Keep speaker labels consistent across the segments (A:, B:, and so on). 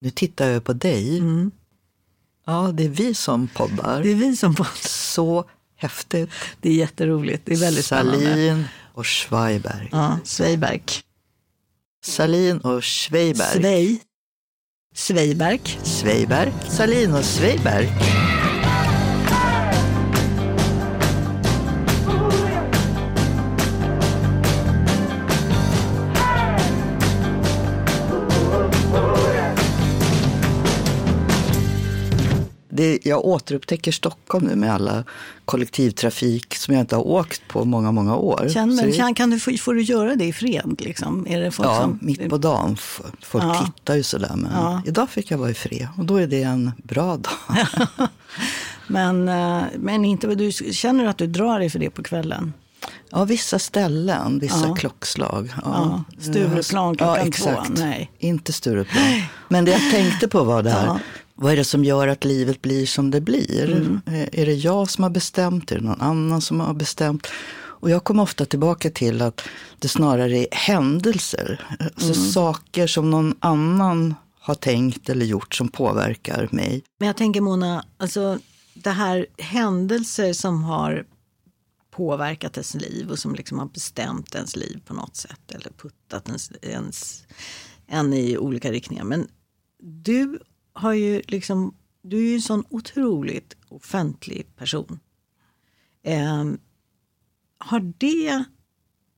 A: Nu tittar jag på dig.
B: Mm.
A: Ja, det är vi som poddar.
B: Det är vi som poddar.
A: Så häftigt.
B: Det är jätteroligt. Det är väldigt spännande.
A: Salin och Schweiberg.
B: Ja, Sveiberg.
A: Salin och Schweiberg.
B: Svej. Sveiberg.
A: Sveiberg. Salin och Sveiberg. Det, jag återupptäcker Stockholm nu med alla kollektivtrafik som jag inte har åkt på många, många år.
B: Känn, men,
A: det-
B: känn, kan du, få- får du göra det i fred? Liksom? Är det folk
A: Ja,
B: som,
A: mitt på dagen. Folk
B: Ja.
A: tittar ju sådär. Men
B: Ja.
A: idag fick jag vara i fred och då är det en bra dag.
B: Men, eh, men inte, du känner att du drar dig för det på kvällen?
A: Ja, vissa ställen, vissa
B: Ja.
A: klockslag.
B: Ja, Stureplan klockan två, nej.
A: Inte Stureplan. Men det jag tänkte på var det här,
B: Ja.
A: Vad är det som gör att livet blir som det blir?
B: Mm.
A: Eh, Är det jag som har bestämt? Är det någon annan som har bestämt? Och jag kommer ofta tillbaka till att det snarare är händelser, alltså
B: Mm.
A: saker som någon annan har tänkt eller gjort som påverkar mig.
B: Men jag tänker Mona, alltså det här händelser som har påverkat ens liv och som liksom har bestämt ens liv på något sätt eller puttat ens, ens, en i olika riktningar. Men du har ju liksom, du är ju en sån otroligt offentlig person. Ehm, har det,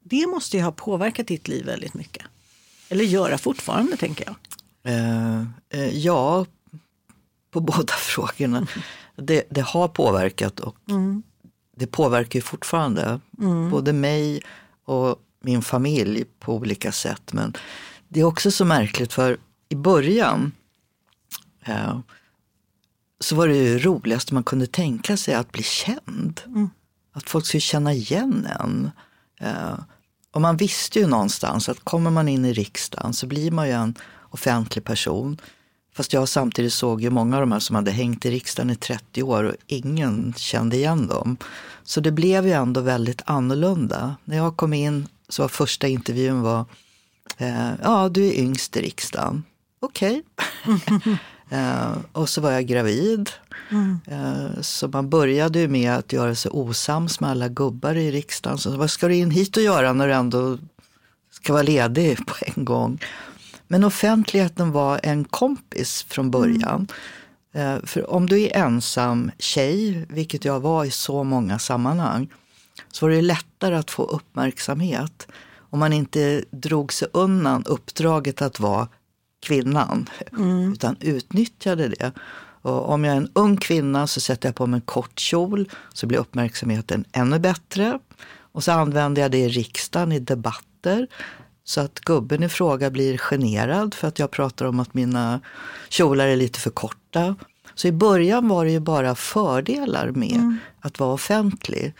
B: det måste ju ha påverkat ditt liv väldigt mycket. Eller göra fortfarande tänker jag.
A: Eh, eh, ja, på båda frågorna. Det, det har påverkat och det påverkar ju fortfarande både mig och min familj på olika sätt. Men det är också så märkligt för i början eh, så var det ju roligaste man kunde tänka sig att bli känd. Att folk skulle känna igen en. Eh, och man visste ju någonstans att kommer man in i riksdagen så blir man ju en offentlig person. Fast jag samtidigt såg ju många av de här som hade hängt i riksdagen i 30 år och ingen kände igen dem. Så det blev ju ändå väldigt annorlunda. När jag kom in så var första intervjun var, eh, ja du är yngst i riksdagen. Okej. eh, och så var jag gravid. Eh, Så man började ju med att göra sig osams med alla gubbar i riksdagen. Så vad ska du in hit och göra när du ändå ska vara ledig på en gång? Men offentligheten var en kompis från början. Eh, För om du är ensam tjej, vilket jag var i så många sammanhang, så var det lättare att få uppmärksamhet om man inte drog sig undan uppdraget att vara kvinnan, utan utnyttjade det. Och om jag är en ung kvinna så sätter jag på mig en kort kjol så blir uppmärksamheten ännu bättre. Och så använder jag det i riksdagen i debatter så att gubben i fråga blir generad för att jag pratar om att mina kjolar är lite för korta. Så i början var det ju bara fördelar med att vara offentlig.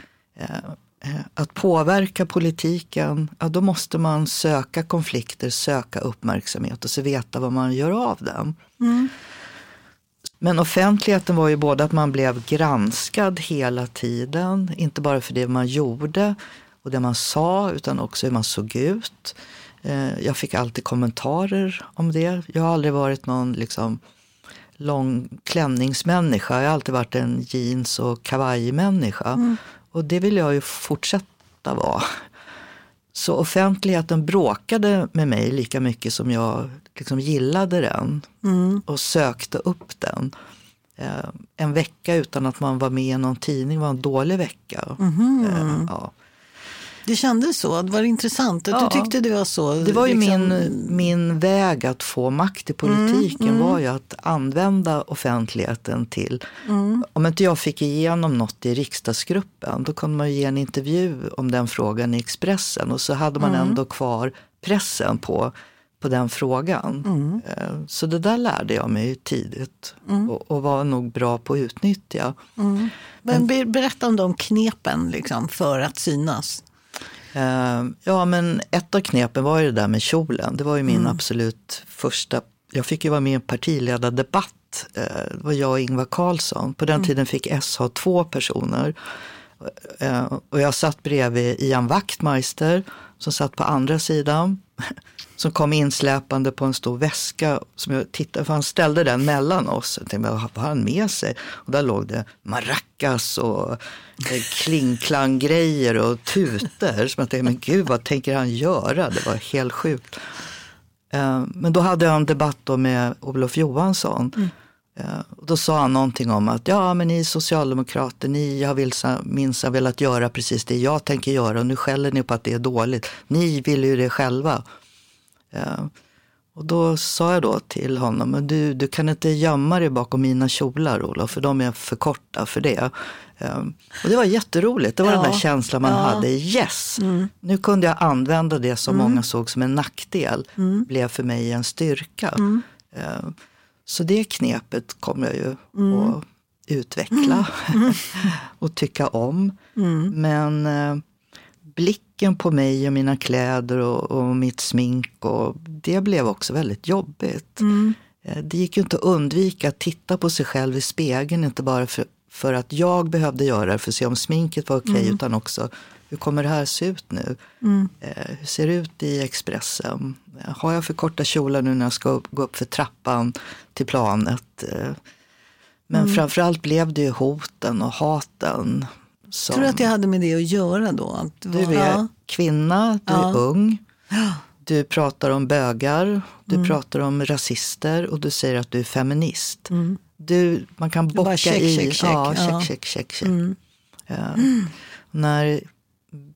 A: Eh, Att påverka politiken, ja, då måste man söka konflikter, söka uppmärksamhet och så veta vad man gör av den. Men offentligheten var ju både att man blev granskad hela tiden, inte bara för det man gjorde och det man sa, utan också hur man såg ut. Eh, Jag fick alltid kommentarer om det. Jag har aldrig varit någon liksom lång klänningsmänniska. Jag har alltid varit en jeans och kavajmänniska. Och det vill jag ju fortsätta vara. Så offentligheten bråkade med mig lika mycket som jag liksom gillade den och sökte upp den. Eh, en vecka utan att man var med i någon tidning var en dålig vecka. Eh, ja.
B: Det kändes så, det var intressant. Att
A: Ja.
B: Du tyckte det var så.
A: Det var ju
B: liksom-
A: min, min väg att få makt i politiken var ju att använda offentligheten till, om inte jag fick igenom något i riksdagsgruppen, då kunde man ju ge en intervju om den frågan i Expressen och så hade man ändå kvar pressen på, på den frågan. Eh, Så det där lärde jag mig tidigt och, och var nog bra på att utnyttja.
B: Men be- berätta om de knepen liksom, för att synas.
A: Eh, Ja, men ett av knepen var ju det där med kjolen. Det var ju min absolut första... Jag fick ju vara med i en partiledardebatt. Eh, Det var jag och Ingvar Carlsson. På den tiden fick S ha två personer. Eh, Och jag satt bredvid Ian Wachtmeister som satt på andra sidan. Som kom insläpande på en stor väska. Som jag tittade, för han ställde den mellan oss. Jag tänkte, vad har han med sig? Och där låg det maracas och eh, klingklang-grejer och tuter. Så jag tänkte, men gud vad tänker han göra? Det var helt sjukt. Eh, men då hade jag en debatt med Olof Johansson. Mm. Då sa han någonting om att ja, men ni socialdemokrater, ni har minsann velat göra precis det jag tänker göra och nu skäller ni på att det är dåligt. Ni vill ju det själva. Och då sa jag då till honom, men du, du kan inte gömma dig bakom mina kjolar Olof, för de är för korta för det. Och det var jätteroligt, det var ja. den där känslan man ja. hade, yes, mm. nu kunde jag använda det som mm. många såg som en nackdel, mm. blev för mig en styrka. Mm. Så det knepet kommer jag ju mm. att utveckla mm. och tycka om. Men eh, blicken på mig och mina kläder och, och, mitt smink, och, det blev också väldigt jobbigt. Mm. Eh, det gick ju inte att undvika att titta på sig själv i spegeln, inte bara för, för att jag behövde göra det för att se om sminket var okej, okay, mm. utan också hur kommer det här se ut nu? Mm. Eh, hur ser det ut i Expressen? Har jag för korta kjolar nu när jag ska gå upp för trappan till planet? Eh, men mm. framförallt blev det ju hoten och haten.
B: Som, Tror du att det hade med det att göra då? Att
A: du är ja. kvinna, du ja. är ung. Du pratar om bögar, du mm. pratar om rasister och du säger att du är feminist. Mm. Du, man kan bocka check, i... Check, check. Ja, check, check, check, check. Mm. Ja. När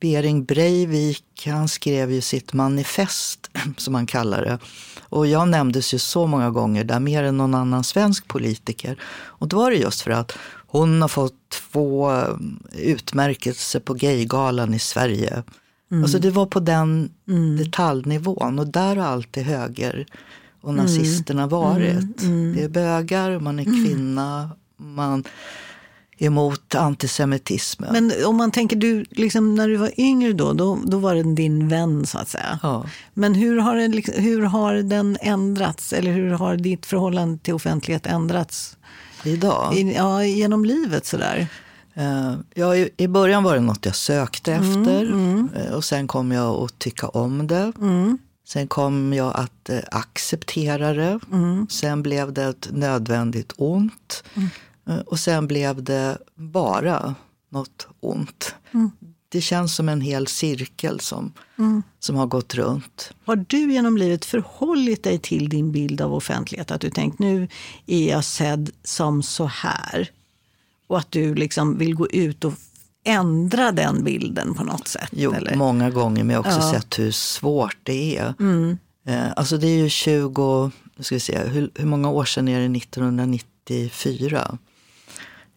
A: Bering Breivik, han skrev ju sitt manifest, som han kallar det. Och jag nämndes ju så många gånger där, mer än någon annan svensk politiker. Och då var det just för att hon har fått två eh, utmärkelser på Gaygalan i Sverige. Mm. Alltså det var på den mm. detaljnivån och där har alltid höger och mm. nazisterna varit. Mm. mm. Det är bögar, man är kvinna, man emot antisemitismen.
B: Men om man tänker, du, liksom, när du var yngre då, då, då var den din vän så att säga. Ja. Men hur har, den, liksom, hur har den ändrats? Eller hur har ditt förhållande till offentlighet ändrats?
A: Idag?
B: I, ja, genom livet sådär.
A: Uh, ja, i, början var det något jag sökte mm, efter mm. Uh, och sen kom jag att tycka om det. Mm. Sen kom jag att uh, acceptera det. Mm. Sen blev det ett nödvändigt ont. Mm. Eh, och sen blev det bara något ont. Det känns som en hel cirkel som, mm. som har gått runt.
B: Har du genom livet förhållit dig till din bild av offentlighet? Att du tänkt nu är jag sedd som så här. Och att du liksom vill gå ut och ändra den bilden på något sätt?
A: Jo, eller? många gånger, men jag har också ja. sett hur svårt det är. Mm. Eh, alltså det är ju 20, nu ska vi se, hur, hur många år sedan är det 1994?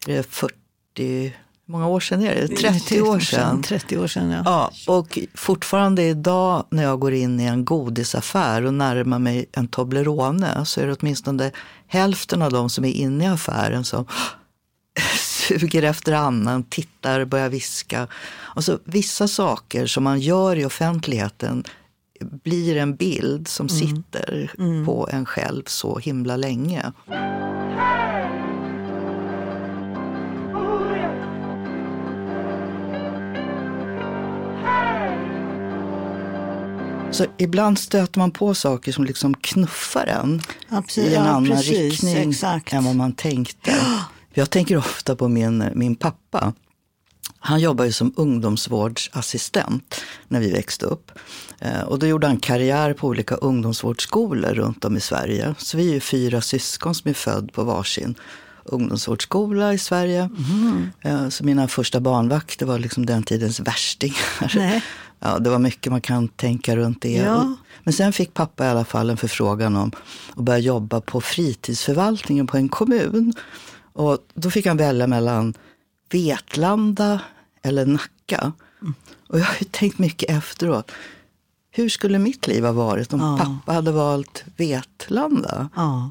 A: det är 40, hur många år sedan är det? 30 år sedan.
B: 30 år sedan ja.
A: ja. Och fortfarande idag när jag går in i en godisaffär och närmar mig en Toblerone så är det åtminstone hälften av de som är inne i affären som suger efter annan, tittar, börjar viska. Alltså, vissa saker som man gör i offentligheten blir en bild som mm. sitter mm. på en själv så himla länge. Så ibland stöter man på saker som liksom knuffar en Absolut, i en ja, annan precis, riktning exakt. än vad man tänkte. Jag tänker ofta på min, min pappa. Han jobbade ju som ungdomsvårdsassistent när vi växte upp. Eh, och då gjorde han karriär på olika ungdomsvårdsskolor runt om i Sverige. Så vi är ju fyra syskon som är födda på varsin ungdomsvårdsskola i Sverige. Mm. Så mina första barnvakter var liksom den tidens värstingar. Nej. Ja, det var mycket man kan tänka runt det. Ja. Men sen fick pappa i alla fall en förfrågan om att börja jobba på fritidsförvaltningen på en kommun. Och då fick han välja mellan Vetlanda eller Nacka. Mm. Och jag har ju tänkt mycket efteråt. Hur skulle mitt liv ha varit om ja. pappa hade valt Vetlanda? Ja.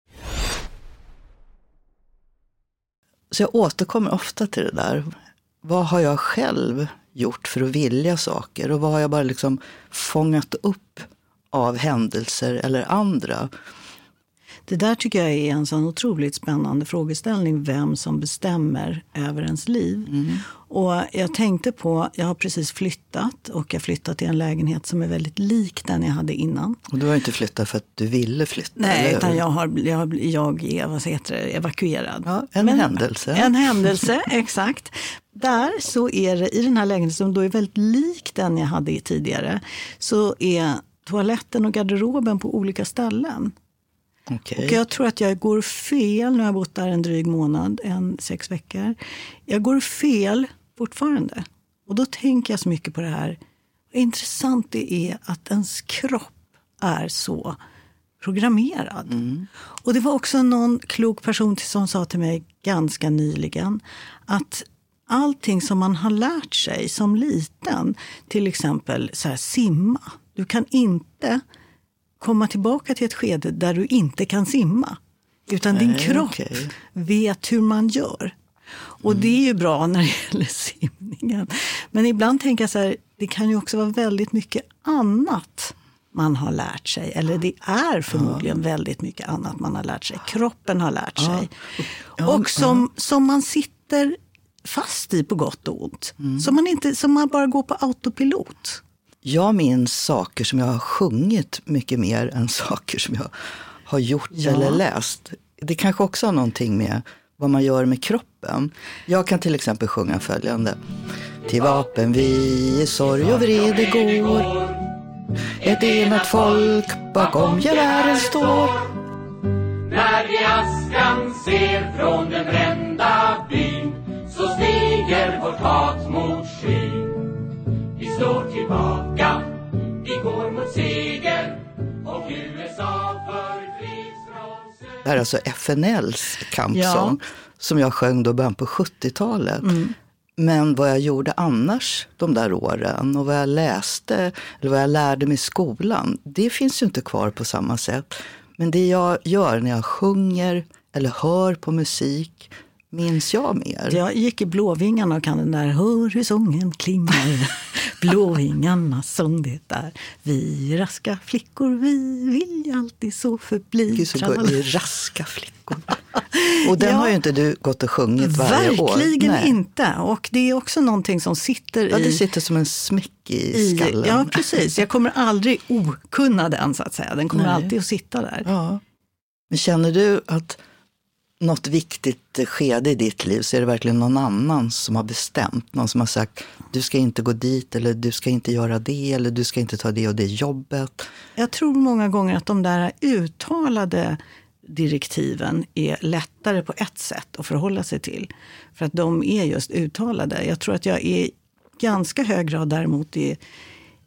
A: Så jag återkommer ofta till det där. Vad har jag själv gjort för att vilja saker? Och vad har jag bara liksom fångat upp av händelser eller andra?
B: Det där tycker jag är en sån otroligt spännande frågeställning, vem som bestämmer över ens liv.
A: Mm.
B: Och jag tänkte på, jag har precis flyttat och jag flyttat till en lägenhet som är väldigt lik den jag hade innan.
A: Och du har inte flyttat för att du ville flytta?
B: Nej, utan jag, har, jag, jag är vad heter det, evakuerad.
A: Ja, en händelse.
B: En händelse, exakt. Där så är det, i den här lägenheten som då är väldigt lik den jag hade tidigare, så är toaletten och garderoben på olika ställen.
A: Okej.
B: Och jag tror att jag går fel, nu har jag bott där en dryg månad, en sex veckor. Jag går fel fortfarande. Och då tänker jag så mycket på det här. Vad intressant det är att ens kropp är så programmerad. Och det var också någon klok person som sa till mig ganska nyligen att allting som man har lärt sig som liten, till exempel så här, simma. Du kan inte komma tillbaka till ett skede där du inte kan simma. Utan din
A: Nej,
B: kropp
A: okej.
B: vet hur man gör. Och det är ju bra när det gäller simningen. Men ibland tänker jag så här, det kan ju också vara väldigt mycket annat man har lärt sig. Eller det är förmodligen väldigt mycket annat man har lärt sig. Kroppen har lärt sig. Och som, som man sitter fast i på gott och ont. Som, man inte, som man bara går på autopilot.
A: Jag minns saker som jag har sjungit mycket mer än saker som jag har gjort
B: Ja.
A: eller läst. Det kanske också har någonting med vad man gör med kroppen. Jag kan till exempel sjunga följande. Till vapen vi i sorg och vrede går. Ett enat folk bakom gevären står.
C: När vi askan ser från den brända byn så stiger vårt hat mot skyn. Slår tillbaka, vi går mot seger och USA förtrivs från.
A: Det här är alltså FNLs kampsång som jag sjöng då början på 70-talet. Men vad jag gjorde annars de där åren och vad jag läste eller vad jag lärde mig i skolan, det finns ju inte kvar på samma sätt. Men det jag gör när jag sjunger eller hör på musik minns jag mer.
B: Jag gick i Blåvingarna och kan den där Hör hur sången klingar Blåvingarnas sång det är Vi raska flickor, vi vill ju alltid så förbli
A: Gud, så
B: Tralala.
A: går i raska flickor. Och den
B: Ja.
A: har ju inte du gått och sjungit varje år.
B: Verkligen inte. Och det är också någonting som sitter
A: Ja, det
B: i...
A: sitter som en smäck i
B: i
A: skallen.
B: ja, precis. Jag kommer aldrig okunna den, så att säga. Den kommer
A: Nej.
B: alltid att sitta där.
A: Ja. Men känner du att något viktigt skede i ditt liv så är det verkligen någon annan som har bestämt? Någon som har sagt du ska inte gå dit eller du ska inte göra det eller du ska inte ta det och det jobbet.
B: Jag tror många gånger att de där uttalade direktiven är lättare på ett sätt att förhålla sig till. För att de är just uttalade. Jag tror att jag i ganska hög grad däremot är,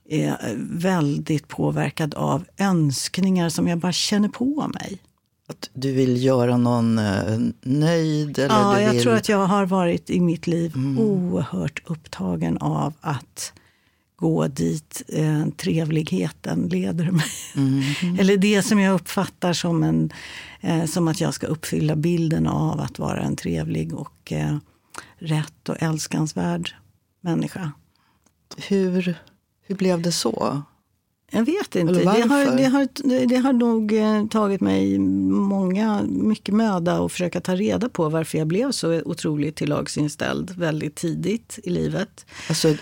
B: är väldigt påverkad av önskningar som jag bara känner på mig.
A: Att du vill göra någon eh, nöjd eller
B: Ja,
A: du
B: jag
A: vill...
B: tror att jag har varit i mitt liv oerhört upptagen av att gå dit eh, trevligheten leder mig. Eller det som jag uppfattar som, en, eh, som att jag ska uppfylla bilden av att vara en trevlig och eh, rätt och älskansvärd människa.
A: hur, hur blev det så?
B: Jag vet inte. Det har, det, har, det har nog eh, tagit mig många, mycket möda att försöka ta reda på varför jag blev så otroligt tillagsinställd väldigt tidigt i livet.
A: Alltså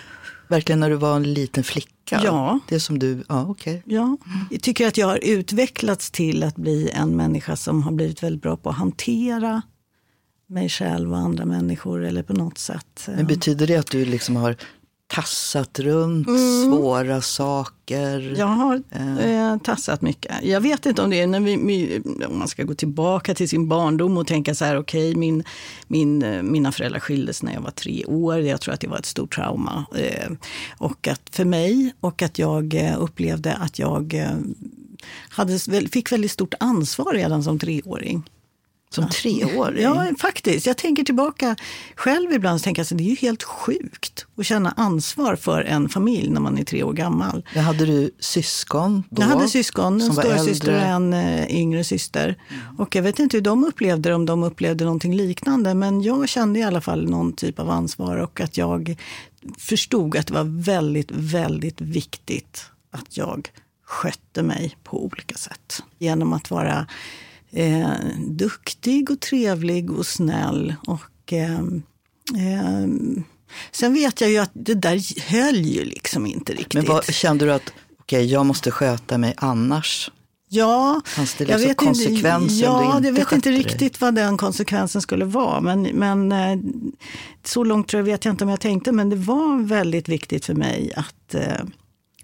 A: verkligen när du var en liten flicka?
B: Ja.
A: Det som du, ja okej.
B: Ja, jag tycker att jag har utvecklats till att bli en människa som har blivit väldigt bra på att hantera mig själv och andra människor eller på något sätt.
A: Men betyder det att du liksom har tassat runt svåra saker?
B: Mm. Jag har eh, tassat mycket. Jag vet inte om det är när vi, om man ska gå tillbaka till sin barndom och tänka så här, okej, min, min, eh, mina föräldrar skildes när jag var tre år. Jag tror att det var ett stort trauma. Eh, och att för mig, och att jag eh, upplevde att jag eh, hade, fick väldigt stort ansvar redan som treåring.
A: Som treåring?
B: Ja, faktiskt. Jag tänker tillbaka själv ibland och tänker att det är ju helt sjukt att känna ansvar för en familj när man är tre år gammal.
A: Men hade du syskon då?
B: Jag hade syskon, en
A: som var
B: stora syster och en eh, yngre syster. Och jag vet inte hur de upplevde det, om de upplevde någonting liknande. Men jag kände i alla fall någon typ av ansvar och att jag förstod att det var väldigt, väldigt viktigt att jag skötte mig på olika sätt. Genom att vara eh, duktig och trevlig och snäll. Och, eh, eh, sen vet jag ju att det där höll ju liksom inte riktigt.
A: Men vad, kände du att okej, jag måste sköta mig annars?
B: Ja,
A: Fanns det
B: jag
A: liksom
B: vet
A: konsekvenser
B: inte, ja,
A: inte
B: jag vet inte riktigt vad den konsekvensen skulle vara. Men, men eh, så långt tror jag vet jag inte om jag tänkte. Men det var väldigt viktigt för mig att eh,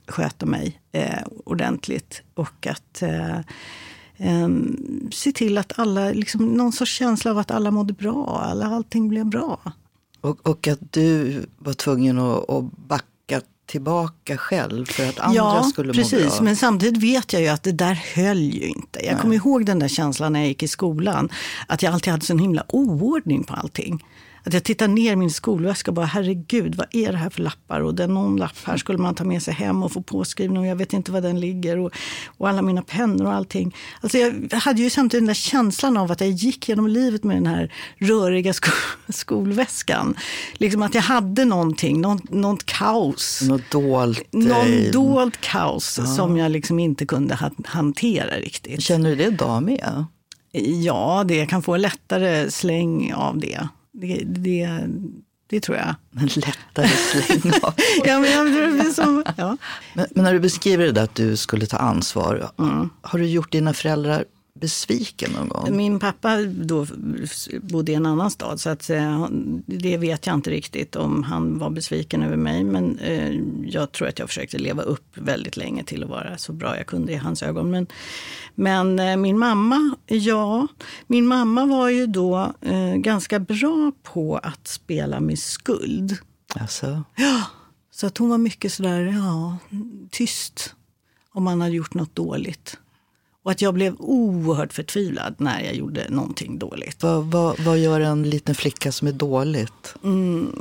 B: sköta mig eh, ordentligt. Och att eh, em, se till att alla, liksom, någon sorts känsla av att alla mådde bra. Alla, allting blev bra.
A: Och, och att du var tvungen att, att backa tillbaka själv för att andra
B: ja,
A: skulle må
B: precis.
A: bra.
B: Men samtidigt vet jag ju att det där höll ju inte. Jag kommer ihåg den där känslan när jag gick i skolan. Att jag alltid hade sån himla oordning på allting. Att jag tittar ner min skolväska och bara, herregud, vad är det här för lappar? Och är någon lapp här skulle man ta med sig hem och få påskriven och jag vet inte var den ligger. Och, och alla mina pennor och allting. Alltså jag hade ju samtidigt den där känslan av att jag gick genom livet med den här röriga sko skolväskan. Liksom att jag hade någonting, något, något kaos.
A: Något dolt.
B: Någon dold kaos som jag liksom inte kunde ha- hantera riktigt.
A: Känner du det idag med?
B: Ja, det kan få lättare släng av det. Det, det, det tror jag.
A: En lättare släng av.
B: Ja, men jag som, ja.
A: Men, men när du beskriver det där att du skulle ta ansvar,
B: Mm.
A: har du gjort dina föräldrar besviken någon gång?
B: Min pappa då bodde i en annan stad så att, eh, det vet jag inte riktigt om han var besviken över mig. Men eh, jag tror att jag försökte leva upp väldigt länge till att vara så bra jag kunde i hans ögon. Men, men eh, min mamma, ja, min mamma var ju då ganska bra på att spela med skuld.
A: Alltså,
B: Så att hon var mycket sådär, ja, tyst om man hade gjort något dåligt. Och att jag blev oerhört förtvivlad när jag gjorde någonting dåligt.
A: vad, vad, vad gör en liten flicka som är dåligt?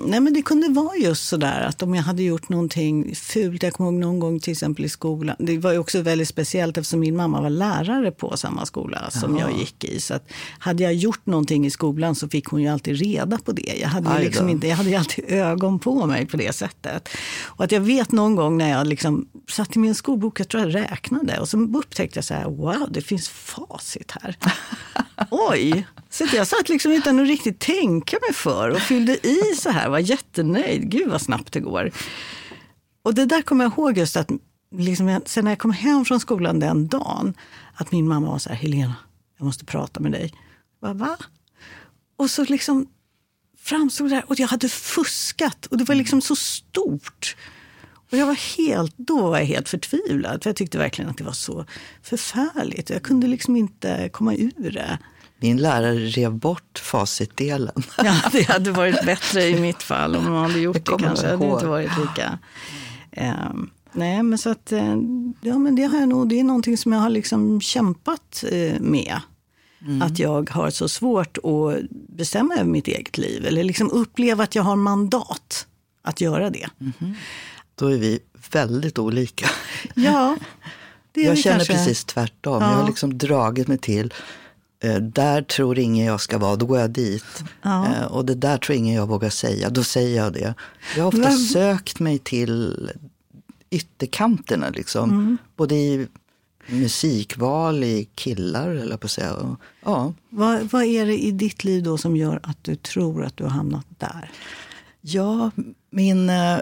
B: Nej men det kunde vara just sådär att om jag hade gjort någonting fult. Jag kommer ihåg någon gång till exempel i skolan. Det var ju också väldigt speciellt eftersom min mamma var lärare på samma skola som jag gick i. Så att hade jag gjort någonting i skolan så fick hon ju alltid reda på det. Jag hade, ju liksom inte, jag hade ju alltid ögon på mig på det sättet. Och att jag vet någon gång när jag liksom satt i min skolbok, jag tror jag räknade. Och så upptäckte jag så här, wow det finns facit här. Oj! Så jag satt liksom utan att riktigt tänka mig för och fyllde i så här, var jättenöjd. Gud vad snabbt det går. Och det där kommer jag ihåg just att liksom sen när jag kom hem från skolan den dagen, att min mamma var så här, Helena, jag måste prata med dig. Jag bara, va? Och så liksom framstod det där, och jag hade fuskat och det var liksom så stort. Och jag var helt, då var jag helt förtvivlad, för jag tyckte verkligen att det var så förfärligt. Jag kunde liksom inte komma ur det.
A: Min lärare rev bort facitdelen.
B: Ja, det hade varit bättre i mitt fall om man hade gjort
A: Det
B: det, kanske.
A: jag
B: hade inte varit lika... ehm, nej, men så att... eh, Ja, men det har jag nog... Det är någonting som jag har liksom kämpat eh, med.
A: Mm.
B: Att jag har så svårt att bestämma över mitt eget liv. Eller liksom uppleva att jag har mandat att göra det.
A: Då är vi väldigt olika.
B: Ja, det är
A: Jag känner
B: kanske...
A: precis tvärtom.
B: Ja.
A: Jag har liksom dragit mig till, eh, där tror ingen jag ska vara, då går jag dit.
B: Ja.
A: Eh, och det där tror ingen jag vågar säga, då säger jag det. Jag har ofta
B: Men-
A: sökt mig till ytterkanterna, liksom.
B: Mm.
A: Både i musikval, i killar, eller på att säga. Ja.
B: Vad, vad är det i ditt liv då som gör att du tror att du har hamnat där?
A: Ja, min, eh,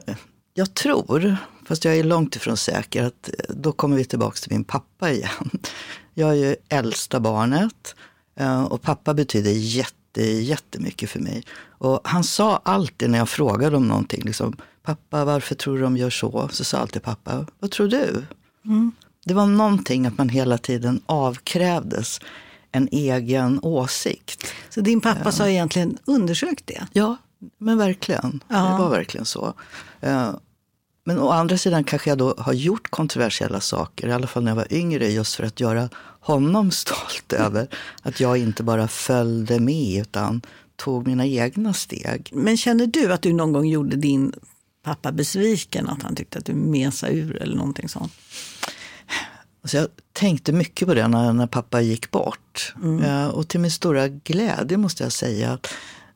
A: jag tror, fast jag är långt ifrån säker, att eh, då kommer vi tillbaka till min pappa igen. Jag är ju äldsta barnet eh, och pappa betyder jätte, jättemycket för mig. Och han sa alltid när jag frågade om någonting, liksom, pappa varför tror du de gör så? Så sa alltid pappa, vad tror du? Det var någonting att man hela tiden avkrävdes en egen åsikt.
B: Så din pappa sa egentligen undersök det?
A: Ja, men verkligen.
B: Ja.
A: Det var verkligen så. Men å andra sidan kanske jag då har gjort kontroversiella saker, i alla fall när jag var yngre, just för att göra honom stolt över att jag inte bara följde med utan tog mina egna steg.
B: Men känner du att du någon gång gjorde din pappa besviken? Att han tyckte att du mesade ur eller någonting sånt?
A: Så jag tänkte mycket på det när, när pappa gick bort. Eh, och till min stora glädje måste jag säga att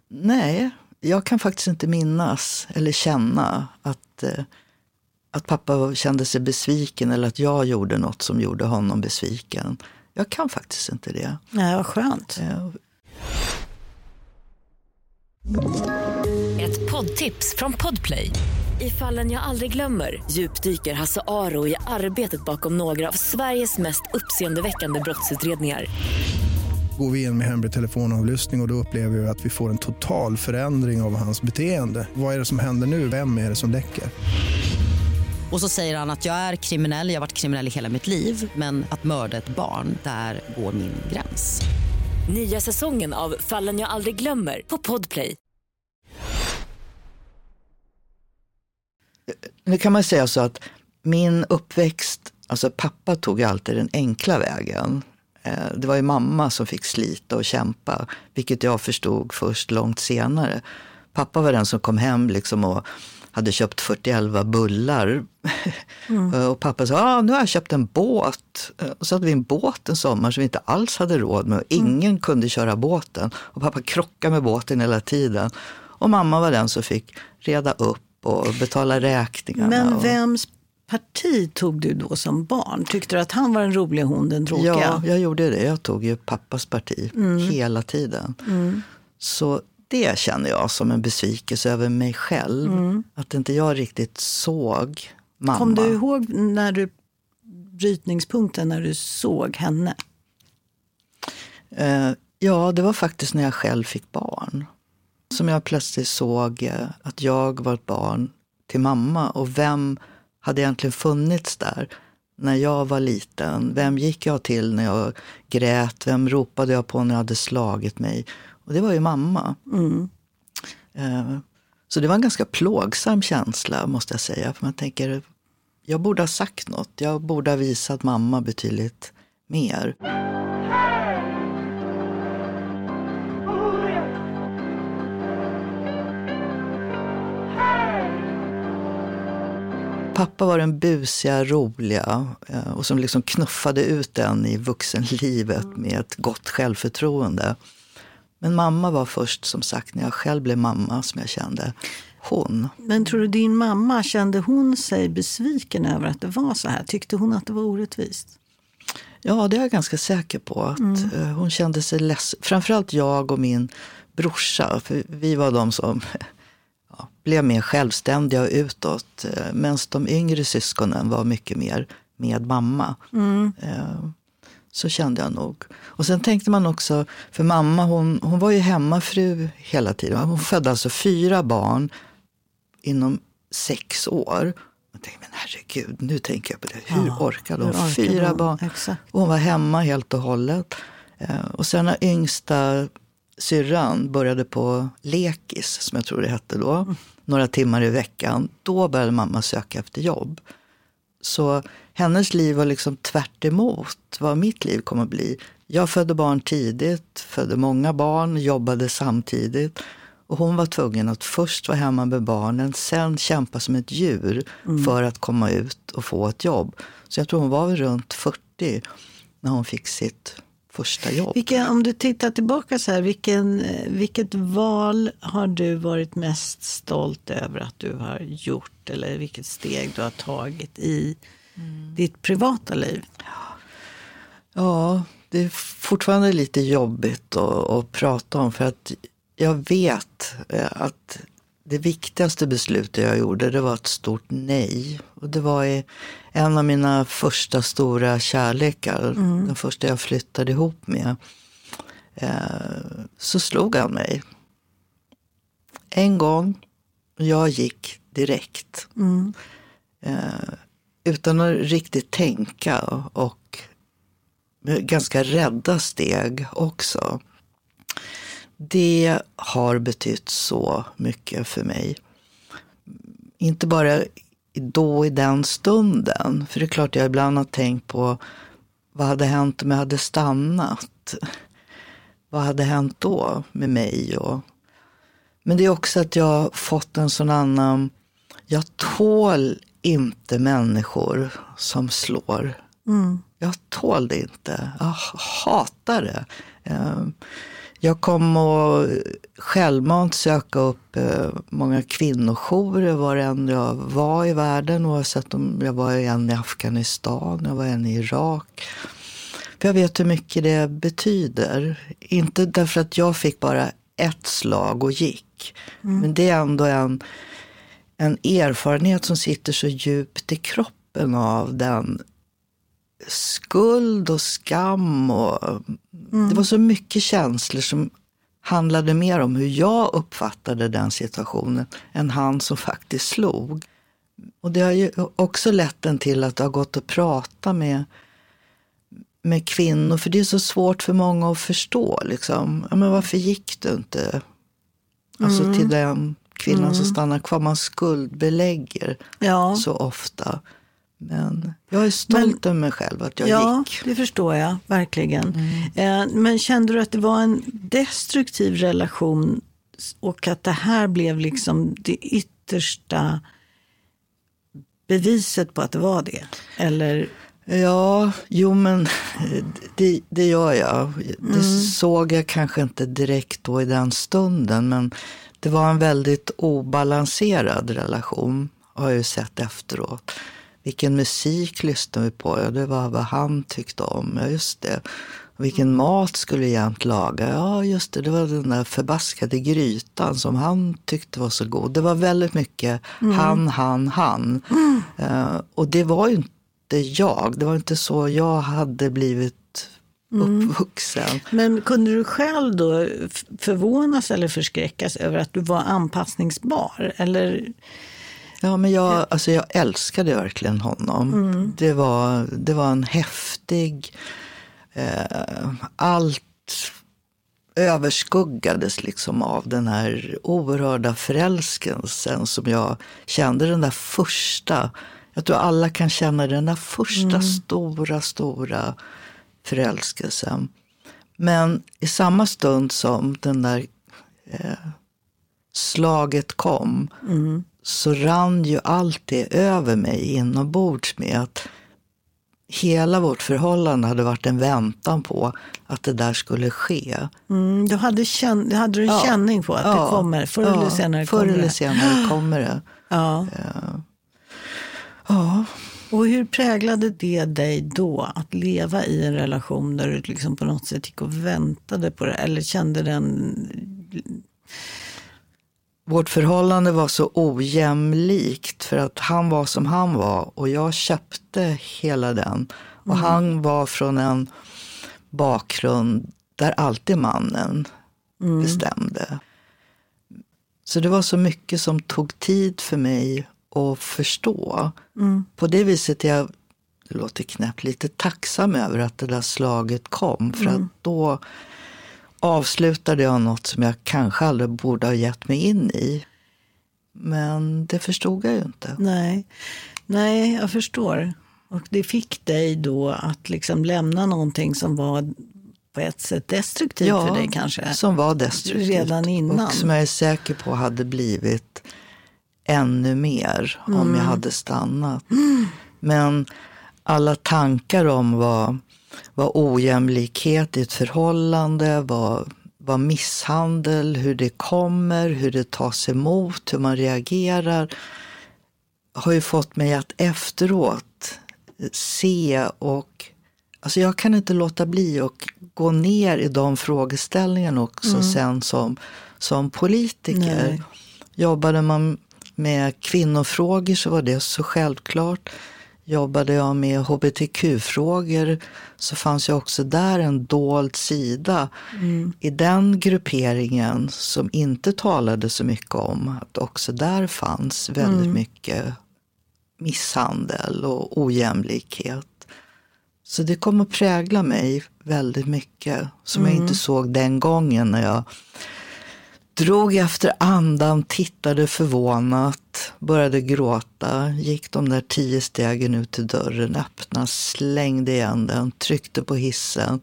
A: nej, jag kan faktiskt inte minnas eller känna att, eh, att pappa kände sig besviken eller att jag gjorde något som gjorde honom besviken. Jag kan faktiskt inte det.
B: Nej, vad skönt.
A: Eh,
D: Ett poddtips från Podplay. I fallen jag aldrig glömmer djupdyker Hasse Aro i arbetet bakom några av Sveriges mest uppseendeväckande brottsutredningar.
E: Går vi in med hemlig telefonavlyssning och, och då upplever vi att vi får en total förändring av hans beteende. Vad är det som händer nu? Vem är det som läcker?
F: Och så säger han att jag är kriminell, jag har varit kriminell i hela mitt liv men att mörda ett barn, där går min gräns.
D: Nya säsongen av Fallen jag aldrig glömmer på Podplay.
A: Nu kan man säga så att min uppväxt, alltså pappa tog ju alltid den enkla vägen. Eh, Det var ju mamma som fick slita och kämpa, vilket jag förstod först långt senare. Pappa var den som kom hem liksom och hade köpt 41 bullar. och pappa sa, ah, nu har jag köpt en båt. Eh, Och så hade vi en båt en sommar som vi inte alls hade råd med. Och ingen kunde köra båten. Och pappa krockade med båten hela tiden. Och mamma var den som fick reda upp och betala räkningarna.
B: Men vems parti tog du då som barn? Tyckte du att han var den roliga hon, den tråkiga?
A: Ja, jag gjorde det. Jag tog ju pappas parti hela tiden. Så det känner jag som en besvikelse över mig själv. Att inte jag riktigt såg mamma.
B: Kom du ihåg när du, brytningspunkten när du såg henne?
A: Eh, ja, det var faktiskt när jag själv fick barn. Som jag plötsligt såg eh, att jag var ett barn till mamma. Och vem hade egentligen funnits där när jag var liten? Vem gick jag till när jag grät? Vem ropade jag på när jag hade slagit mig? Och det var ju mamma. Eh, Så det var en ganska plågsam känsla måste jag säga. För man tänker, jag borde ha sagt något. Jag borde ha visat mamma betydligt mer. Pappa var den busiga, roliga eh, och som liksom knuffade ut den i vuxenlivet med ett gott självförtroende. Men mamma var först, som sagt, när jag själv blev mamma som jag kände hon.
B: Men tror du din mamma, kände hon sig besviken över att det var så här? Tyckte hon att det var orättvist?
A: Ja, det är jag ganska säker på. att eh, Hon kände sig ledsen. Framförallt jag och min brorsa. För vi var de som ja, blev mer självständiga och utåt. eh, Medan de yngre syskonen var mycket mer med mamma. Eh, Så kände jag nog. Och sen tänkte man också, för mamma hon, hon var ju hemmafru hela tiden. Hon födde alltså fyra barn inom sex år. Jag tänkte, men herregud, nu tänker jag på det. Hur
B: Ja,
A: orkade hon?
B: orkar
A: Fyra
B: hon?
A: barn.
B: Exakt.
A: Och hon var hemma helt och hållet. Eh, Och sen när yngsta syrran började på lekis, som jag tror det hette då, några timmar i veckan, då började mamma söka efter jobb. Så hennes liv var liksom tvärt emot vad mitt liv kommer att bli. Jag födde barn tidigt, födde många barn, jobbade samtidigt. Och hon var tvungen att först vara hemma med barnen, sen kämpa som ett djur för att komma ut och få ett jobb. Så jag tror hon var väl runt 40 när hon fick sitt första jobb.
B: Vilken, om du tittar tillbaka så här, vilken, vilket val har du varit mest stolt över att du har gjort? Eller vilket steg du har tagit i ditt privata liv?
A: Ja, det är fortfarande lite jobbigt att, att prata om för att jag vet eh, att det viktigaste beslutet jag gjorde det var ett stort nej. Och det var en av mina första stora kärlekar, den första jag flyttade ihop med. Eh, så slog han mig. En gång, och jag gick direkt. Eh, utan att riktigt tänka och med ganska rädda steg också. Det har betytt så mycket för mig. Inte bara då i den stunden. För det är klart jag ibland har tänkt på vad hade hänt om jag hade stannat? Vad hade hänt då med mig? Och... Men det är också att jag har fått en sån annan, jag tål inte människor som slår. Jag tål det inte. Jag hatar det. Eh, Jag kom att självmant söka upp eh, många kvinnojourer var än jag var i världen. Oavsett om jag var en i Afghanistan, jag var en i Irak. För jag vet hur mycket det betyder. Inte därför att jag fick bara ett slag och gick. Men det är ändå en, en erfarenhet som sitter så djupt i kroppen av den skuld och skam. Och, Det var så mycket känslor som handlade mer om hur jag uppfattade den situationen än han som faktiskt slog. Och det har ju också lett en till att det har gått att prata med, med kvinnor, för det är så svårt för många att förstå. Liksom. Ja, men varför gick du inte? Alltså till den kvinnan som stannar kvar. Man skuldbelägger
B: Ja.
A: så ofta. Men jag är stolt över mig själv att jag
B: ja,
A: gick.
B: det förstår jag verkligen. Eh, men kände du att det var en destruktiv relation och att det här blev liksom det yttersta beviset på att det var det? Eller,
A: Ja, jo men det, det gör jag. Det såg jag kanske inte direkt då i den stunden, men det var en väldigt obalanserad relation, har jag ju sett efteråt. Vilken musik lyssnade vi på? Ja, det var vad han tyckte om. Ja, just det. Vilken mat skulle vi jämt laga? Ja, just det. Det var den där förbaskade grytan som han tyckte var så god. Det var väldigt mycket han, han, han. Eh, och det var ju inte jag. Det var inte så jag hade blivit uppvuxen.
B: men kunde du själv då förvånas eller förskräckas över att du var anpassningsbar? Eller,
A: Ja, men jag, alltså jag älskade verkligen honom. Det, var, det var en häftig... Eh, allt överskuggades liksom av den här oerhörda förälskelsen som jag kände. Den där första, jag tror alla kan känna den där första stora, stora förälskelsen. Men i samma stund som den där eh, slaget kom så rann ju allt det över mig inombords med att hela vårt förhållande hade varit en väntan på att det där skulle ske.
B: mm, du hade, känn, hade du en
A: Ja.
B: känning på att det kommer? Förr eller
A: Ja,
B: senare
A: förr
B: kommer
A: eller
B: det.
A: senare kommer det.
B: Ja.
A: Ja.
B: Och hur präglade det dig då att leva i en relation där du liksom på något sätt gick och väntade på det? Eller kände den...
A: Vårt förhållande var så ojämlikt för att han var som han var och jag köpte hela den. Och han var från en bakgrund där alltid mannen bestämde. Så det var så mycket som tog tid för mig att förstå. På det viset är jag, det låter knäppt, lite tacksam över att det där slaget kom. För att då avslutade jag något som jag kanske aldrig borde ha gett mig in i. Men det förstod jag ju inte.
B: Nej, Nej jag förstår. Och det fick dig då att liksom lämna någonting som var på ett sätt destruktivt för dig kanske?
A: som var destruktivt.
B: Redan innan.
A: Och som jag är säker på hade blivit ännu mer om
B: Mm.
A: jag hade stannat. Men alla tankar om vad, vad ojämlikhet i ett förhållande, vad, vad misshandel, hur det kommer, hur det tas emot, hur man reagerar har ju fått mig att efteråt se och Alltså jag kan inte låta bli att gå ner i de frågeställningarna också sen som, som politiker.
B: Nej.
A: Jobbade man med kvinnofrågor så var det så självklart. Jobbade jag med hbtq-frågor så fanns ju också där en dold sida i den grupperingen som inte talade så mycket om att också där fanns väldigt mycket misshandel och ojämlikhet. Så det kom att prägla mig väldigt mycket som jag inte såg den gången när jag drog efter andan, tittade förvånat började gråta, gick de där tio stegen ut till dörren, öppnade, slängde igen den, tryckte på hissen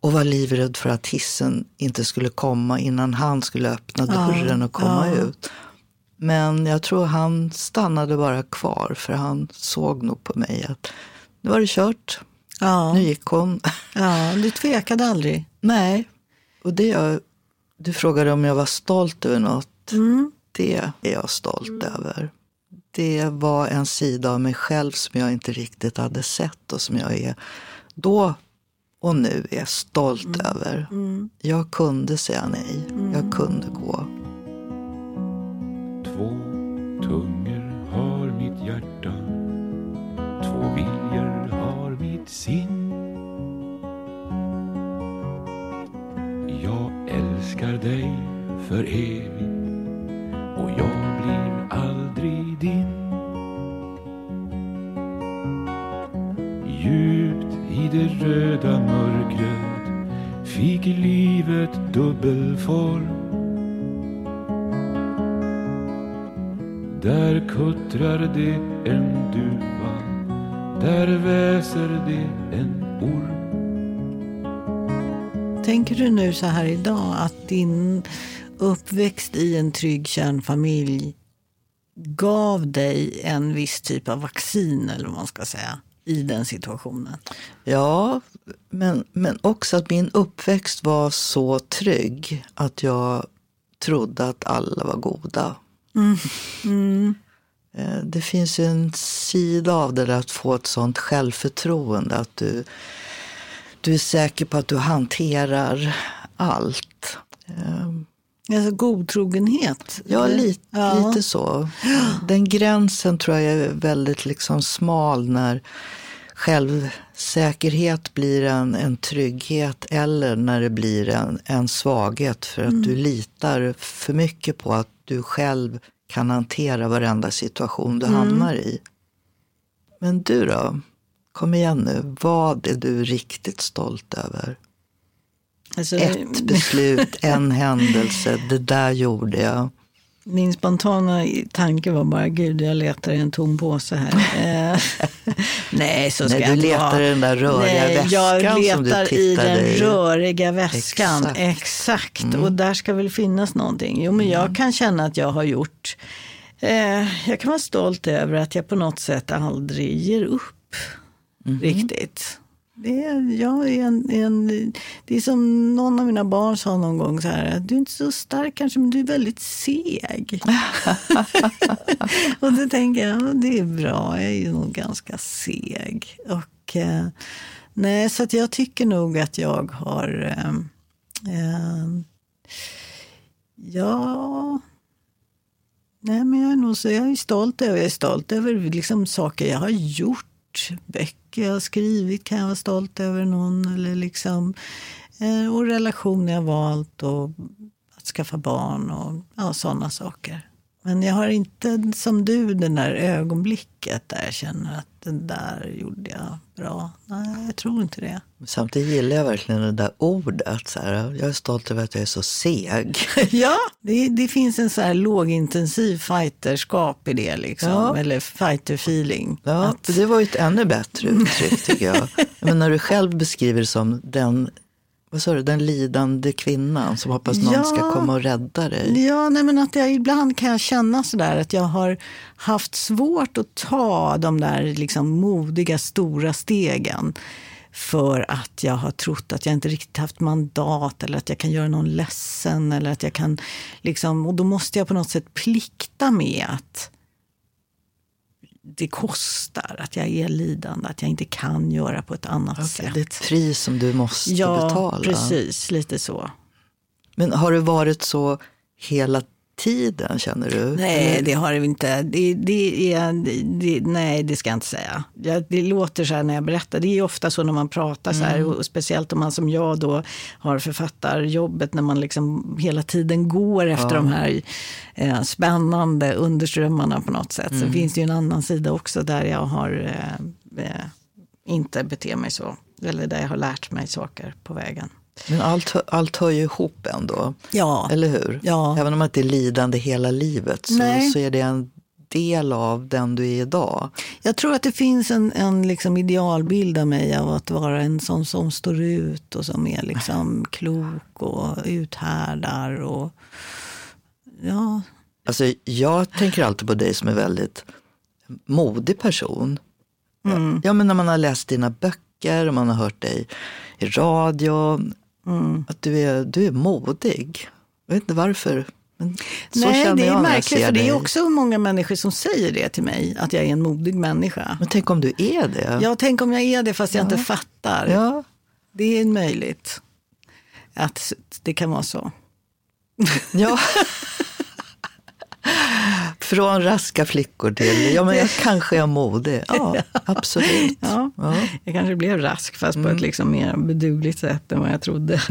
A: och var livrädd för att hissen inte skulle komma innan han skulle öppna dörren och komma
B: ja.
A: ut. Men jag tror han stannade bara kvar för han såg nog på mig att nu var det kört.
B: Ja.
A: Nu gick hon.
B: ja, du tvekade aldrig.
A: Nej, och det jag, du frågade om jag var stolt över något.
B: Mm.
A: Det är jag stolt över. Det var en sida av mig själv som jag inte riktigt hade sett och som jag är då och nu är stolt
B: Mm.
A: över. Jag kunde säga nej. Jag kunde gå.
G: Två tungor har mitt hjärta Två viljor har mitt sinn älskar dig för evigt. Och jag blir aldrig din. Djupt i det röda mörkret fick livet dubbel form. Där kuttrar det en duva Där väser det en orm.
B: Tänker du nu så här idag att din uppväxt i en trygg kärnfamilj gav dig en viss typ av vaccin eller vad man ska säga i den situationen?
A: Ja, men, men också att min uppväxt var så trygg att jag trodde att alla var goda. Eh, Det finns ju en sida av det där att få ett sånt självförtroende att du, du är säker på att du hanterar allt. Eh,
B: Alltså godtrogenhet?
A: Ja, lite,
B: Ja.
A: lite så. Den gränsen tror jag är väldigt liksom smal när självsäkerhet blir en, en trygghet eller när det blir en, en svaghet för att du litar för mycket på att du själv kan hantera varenda situation du hamnar i. Men du då? Kom igen nu, vad är du riktigt stolt över?
B: Alltså,
A: Ett beslut, en händelse, det där gjorde jag.
B: Min spontana tanke var bara, gud jag letar i en tom påse här. Eh, Nej, så ska
A: Nej, du letar
B: vara.
A: i den där röriga
B: Nej,
A: väskan
B: Jag
A: som du
B: letar i den
A: i.
B: röriga väskan.
A: Exakt. Mm.
B: Exakt, och där ska väl finnas någonting. Jo, men jag kan känna att jag har gjort, eh, jag kan vara stolt över att jag på något sätt aldrig ger upp
A: Mhm.
B: riktigt. Det är, jag är en, en, det är som någon av mina barn sa någon gång så här, du är inte så stark kanske men du är väldigt seg. och då tänker jag, ja, det är bra, jag är ju nog ganska seg. Och, eh, nej, så att jag tycker nog att jag har, eh, eh, ja, nej men jag är nog så, jag är stolt över, jag är stolt över liksom saker jag har gjort, böcker jag har skrivit kan jag vara stolt över någon eller liksom, eh, och relationer jag valt och att skaffa barn och ja, sådana saker. Men jag har inte som du den där ögonblicket där jag känner att den där gjorde jag bra. Nej, jag tror inte det.
A: Samtidigt gillar jag verkligen det där ordet. Så här, jag är stolt över att jag är så seg.
B: ja, det, det finns en så här lågintensiv fighterskap i det liksom.
A: Ja.
B: Eller fighter-feeling.
A: Ja,
B: Att-
A: Det var ju ett ännu bättre uttryck tycker jag. Men när du själv beskriver det som den, vad sa du, den lidande kvinnan som hoppas någon
B: Ja.
A: ska komma och rädda dig.
B: Ja, nej, men att jag, ibland kan jag känna sådär att jag har haft svårt att ta de där liksom modiga stora stegen. För att jag har trott att jag inte riktigt haft mandat eller att jag kan göra någon ledsen. Eller att jag kan liksom, och då måste jag på något sätt plikta med att det kostar, att jag är lidande, att jag inte kan göra på ett annat
A: Okej,
B: sätt.
A: det är ett pris som du måste
B: ja,
A: betala.
B: precis. Lite så.
A: Men har det varit så hela tiden känner du?
B: Nej, det har det inte. Det, det är, det, nej, det ska jag inte säga. Ja, det låter så här när jag berättar. Det är ofta så när man pratar så här. Och speciellt om man som jag då har författarjobbet. När man liksom hela tiden går efter de här eh, spännande underströmmarna på något sätt. Sen finns det ju en annan sida också där jag har eh, eh, inte beter mig så. Eller där jag har lärt mig saker på vägen.
A: Men allt, allt hör ju ihop ändå.
B: Ja.
A: Eller hur?
B: Ja.
A: Även om man inte är lidande hela livet så,
B: Nej.
A: så är det en del av den du är idag?
B: Jag tror att det finns en, en liksom idealbild av mig av att vara en sån som står ut och som är liksom klok och uthärdar. Och, ja.
A: Alltså, jag tänker alltid på dig som en väldigt modig person.
B: Mm.
A: Ja, men när man har läst dina böcker och man har hört dig i radio.
B: Mm.
A: Att du är, du är modig. Jag vet inte varför. Men så
B: Nej,
A: känner
B: det är märkligt för det är också många människor som säger det till mig, att jag är en modig människa.
A: Men tänk om du är det?
B: Ja, tänk om jag är det fast jag inte fattar.
A: Ja.
B: Det är möjligt att det kan vara så.
A: Ja. Från raska flickor till, ja men jag kanske är modig. Ja, absolut.
B: Ja,
A: Ja.
B: Jag kanske blev rask fast
A: Mm.
B: på ett liksom mer bedugligt sätt än vad jag trodde.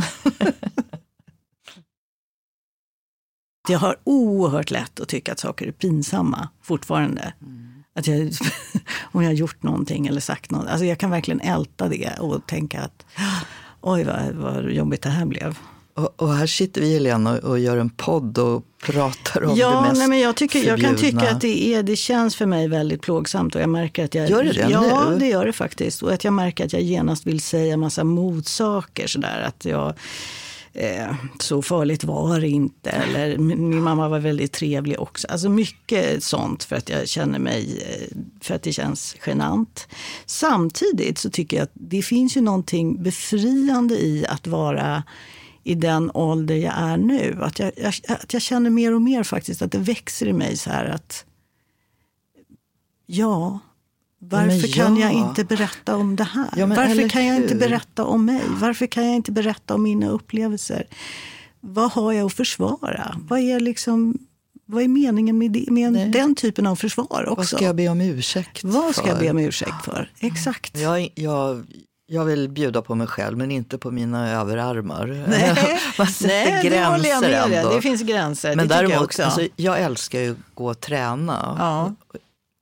B: jag har oerhört lätt att tycka att saker är pinsamma fortfarande.
A: Mm.
B: Att jag, om jag har gjort någonting eller sagt något. Alltså jag kan verkligen älta det och tänka att oj vad, vad jobbigt det här blev.
A: Och, och här sitter vi Helena och, och gör en podd och pratar om det
B: Ja,
A: mest
B: nej, men jag, tycker, jag kan tycka att det, är, det känns för mig väldigt plågsamt och jag märker att jag...
A: Gör det det
B: Ja,
A: nu?
B: det gör det faktiskt. Och att jag märker att jag genast vill säga massa motsaker sådär. Att jag... Eh, så farligt var det inte. Eller min min mamma var väldigt trevlig också. Alltså mycket sånt för att jag känner mig, eh, för att det känns genant. Samtidigt så tycker jag att det finns ju någonting befriande i att vara i den ålder jag är nu. Att jag, jag, att jag känner mer och mer faktiskt att det växer i mig så här att ja, varför
A: Men
B: kan jag
A: ja.
B: inte berätta om det här?
A: Ja,
B: varför kan jag inte berätta om mig? Varför kan jag inte berätta om mina upplevelser? Vad har jag att försvara? Vad är, liksom, vad är meningen med, det, med en- den typen av försvar också?
A: Vad ska jag be om ursäkt
B: Vad ska jag be om ursäkt för? Exakt.
A: Jag, jag, jag vill bjuda på mig själv, men inte på mina överarmar.
B: Nej,
A: Man sätter
B: Nej jag
A: gränser
B: med dig.
A: ändå.
B: Det finns gränser.
A: Men
B: det tycker jag
A: däremot,
B: också.
A: alltså, jag älskar ju att gå och träna.
B: Ja.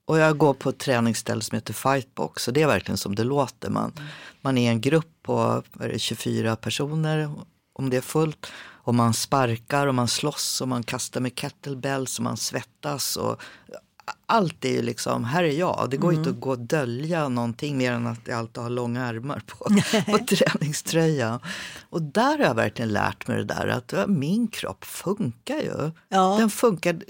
A: Och jag går på ett träningsställe som heter Fightbox. Och det är verkligen som det låter. Man, man är en grupp på det, 24 personer, om det är fullt. Och man sparkar och man slåss och man kastar med kettlebells och man svettas. Och allt är ju liksom, här är jag. Det går
B: Mm.
A: inte att gå och dölja någonting mer än att jag alltid har långa armar på, på träningströja. Och där har jag verkligen lärt mig det där att min kropp funkar ju.
B: Ja.
A: Den funkar,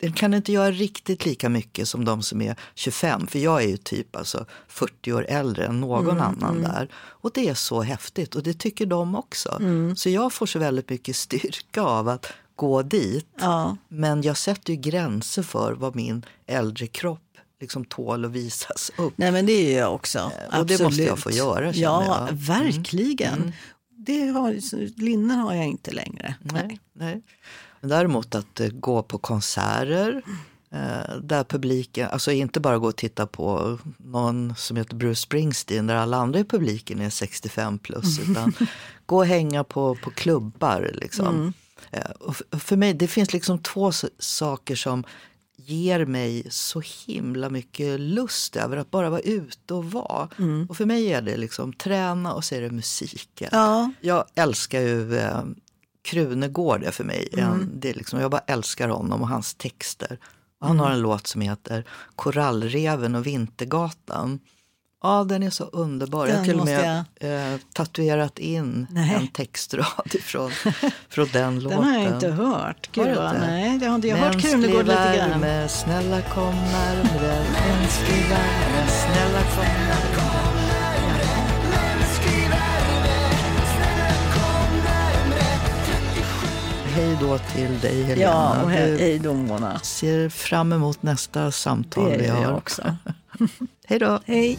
A: den kan inte göra riktigt lika mycket som de som är 25. För jag är ju typ alltså 40 år äldre än någon
B: Mm,
A: annan där. Och det är så häftigt och det tycker de också.
B: Mm.
A: Så jag får så väldigt mycket styrka av att gå dit.
B: Ja.
A: Men jag sätter ju gränser för vad min äldre kropp liksom tål att visas upp.
B: Nej men det är jag också.
A: Eh, och det måste jag
B: Absolut.
A: få göra, känner
B: Ja,
A: jag. Mm.
B: verkligen. Det har, linnen har jag inte längre.
A: Nej, nej. Men däremot att eh, gå på konserter eh, där publiken, alltså inte bara gå och titta på någon som heter Bruce Springsteen där alla andra i publiken är 65 plus utan gå och hänga på, på klubbar. Liksom.
B: Mm.
A: Eh, och för mig, det finns liksom två saker som ger mig så himla mycket lust över att bara vara ute och vara. Och för mig är det liksom träna och så är det musiken.
B: Ja.
A: Jag älskar ju eh, Krunegård är för mig.
B: Mm.
A: Det är liksom, jag bara älskar honom och hans texter. Och han har
B: Mm.
A: en låt som heter Korallreven och Vintergatan. Ja, den är så underbar. jag har
B: Den
A: till och med eh, tatuerat in
B: Nej.
A: en textrad ifrån, från den låten.
B: Den har jag inte hört. Gud,
A: Har
B: vad-
A: inte?
B: Nej, det har inte jag hört Krunegård lite grann.
A: värme, snälla kom närmre. Mänsklig värme, snälla kom närmre. Hej då till dig Helena.
B: Ja, och hej Mona.
A: ser fram emot nästa samtal vi har.
B: jag också.
A: Hej då.
B: Hej.